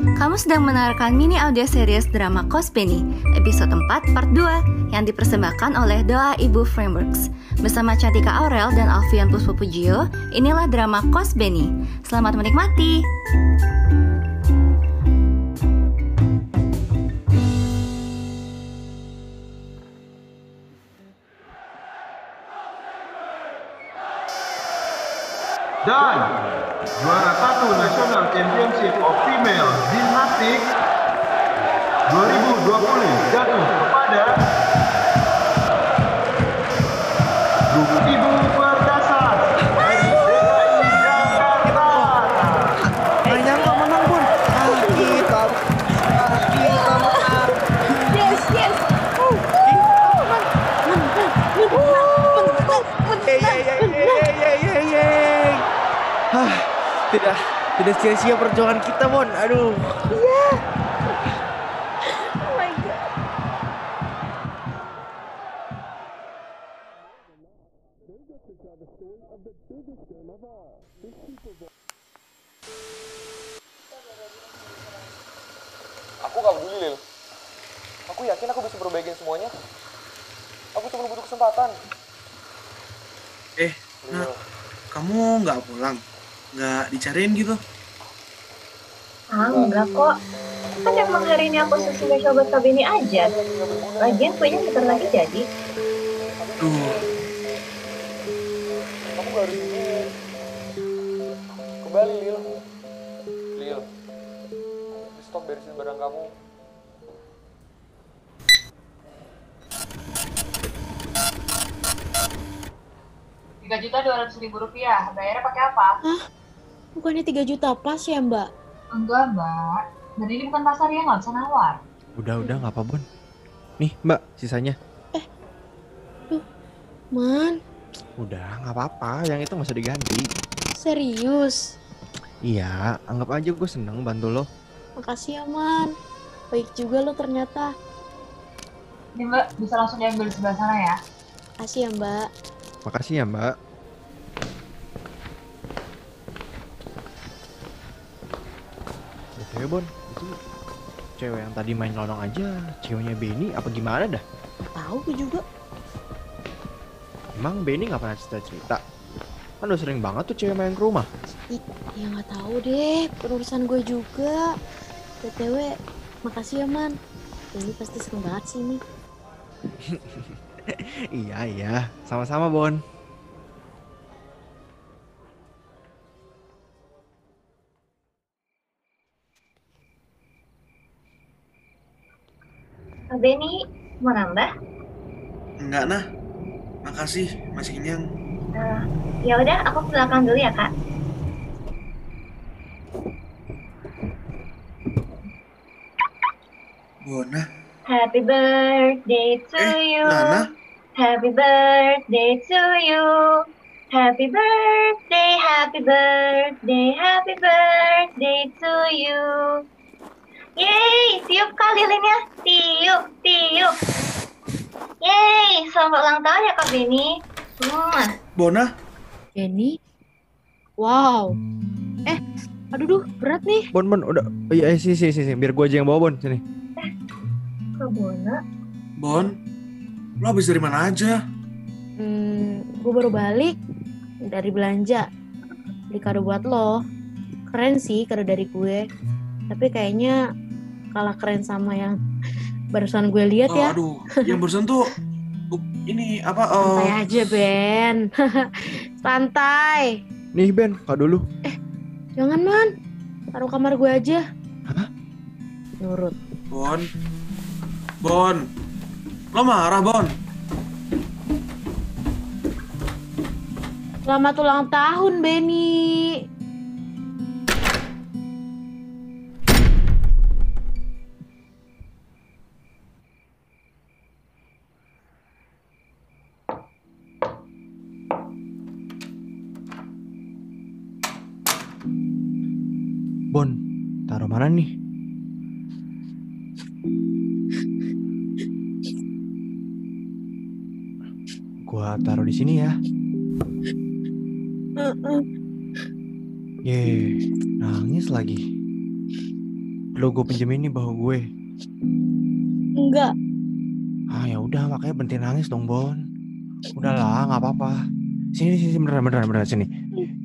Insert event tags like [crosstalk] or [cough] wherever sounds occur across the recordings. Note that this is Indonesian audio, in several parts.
Kamu sedang mendengarkan mini audio series drama Kospeni, episode 4 part 2 yang dipersembahkan oleh Doa Ibu Frameworks. Bersama Cantika Aurel dan Alfian Puspupujio, inilah drama Kosbeni. Selamat menikmati. Dan juara satu National Championship of Female Gymnastics 2020 jatuh kepada Ibu Perkasa dari DKI Jakarta. Nggak nyangka menang pun. Kita. Kita menang. Yes, yes. Tidak, tidak sia-sia perjuangan kita, Bon. Aduh. Aku gak peduli, Lil. Aku yakin aku bisa perbaikin semuanya. Aku cuma butuh kesempatan. Eh, Lil, kamu nggak pulang? Nggak dicariin gitu? Ah, enggak kok. Kan emang hari ini aku sesinya coba kabini aja. Lagian kuenya bentar lagi jadi. Duh, beresin barang kamu. Tiga juta dua ratus ribu rupiah. Bayarnya pakai apa? Bukannya 3 juta pas ya mbak? Enggak, Mbak. Dan ini bukan pasar ya, nggak bisa nawar. Udah, udah, nggak apa, Bon. Nih, Mbak, sisanya. Man, Udah, nggak apa-apa. Yang itu nggak usah diganti. serius. Iya, anggap aja gue seneng bantu lo. Makasih ya Man. Baik juga lo ternyata. Ini Mbak, bisa langsung diambil di sebelah sana ya. Makasih ya mbak. Makasih ya, Mbak. BTW, Bon, itu cewek yang tadi main lonong aja, ceweknya Benny apa gimana dah? Tahu gue juga. Emang Benny nggak pernah cerita-cerita? Kan udah sering banget tuh cewek main ke rumah. Ih, ya nggak tahu deh. Perurusan gue juga. btw, makasih ya man. Ini pasti seneng banget sih ini. [laughs] iya, iya. Sama-sama, Bon. Beni, mau nambah? nggak nah. Makasih, masih kenyang. Eh, ya udah, aku ke belakang dulu ya kak. Bona, Happy birthday to Eh, you. Nana? Happy birthday to you. Happy birthday, happy birthday, happy birthday to you. Yeay, tiup kak lilinnya. Tiup, tiup. Yeay, selamat ulang tahun ya Kak Beni. Mwah. Bona, Jenny. Wow. Eh, aduh duh, berat nih. Bon, Bon, udah. Oh, iya, sih, sih, sih, biar gue aja yang bawa, Bon. Sini. Kak Bona. Bon, lo habis dari mana aja? Hmm, gue baru balik dari belanja. Beli kado buat lo. Keren sih kado dari gue. Tapi kayaknya kalah keren sama yang barusan gue lihat Oh, ya. aduh, yang barusan tuh uh, [laughs] ini apa? Santai eh aja, Ben. [laughs] Santai. Nih, Ben, kado dulu. Jangan, Man. Taruh kamar gue aja. Hah? Nurut. Bon, Bon, lo marah Bon? Selamat ulang tahun, Benny. Bon, taruh mana nih? Gua taruh di sini ya. Ye, nangis lagi. lo gue pinjemin nih bahu gue. Enggak. Ah ya udah makanya berhenti nangis dong Bon. Udahlah nggak apa-apa. Sini sini beneran beneran beneran sini.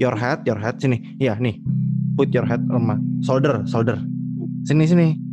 Your head, your head sini. Iya nih. Put your head lemah. Shoulder, shoulder. Sini sini.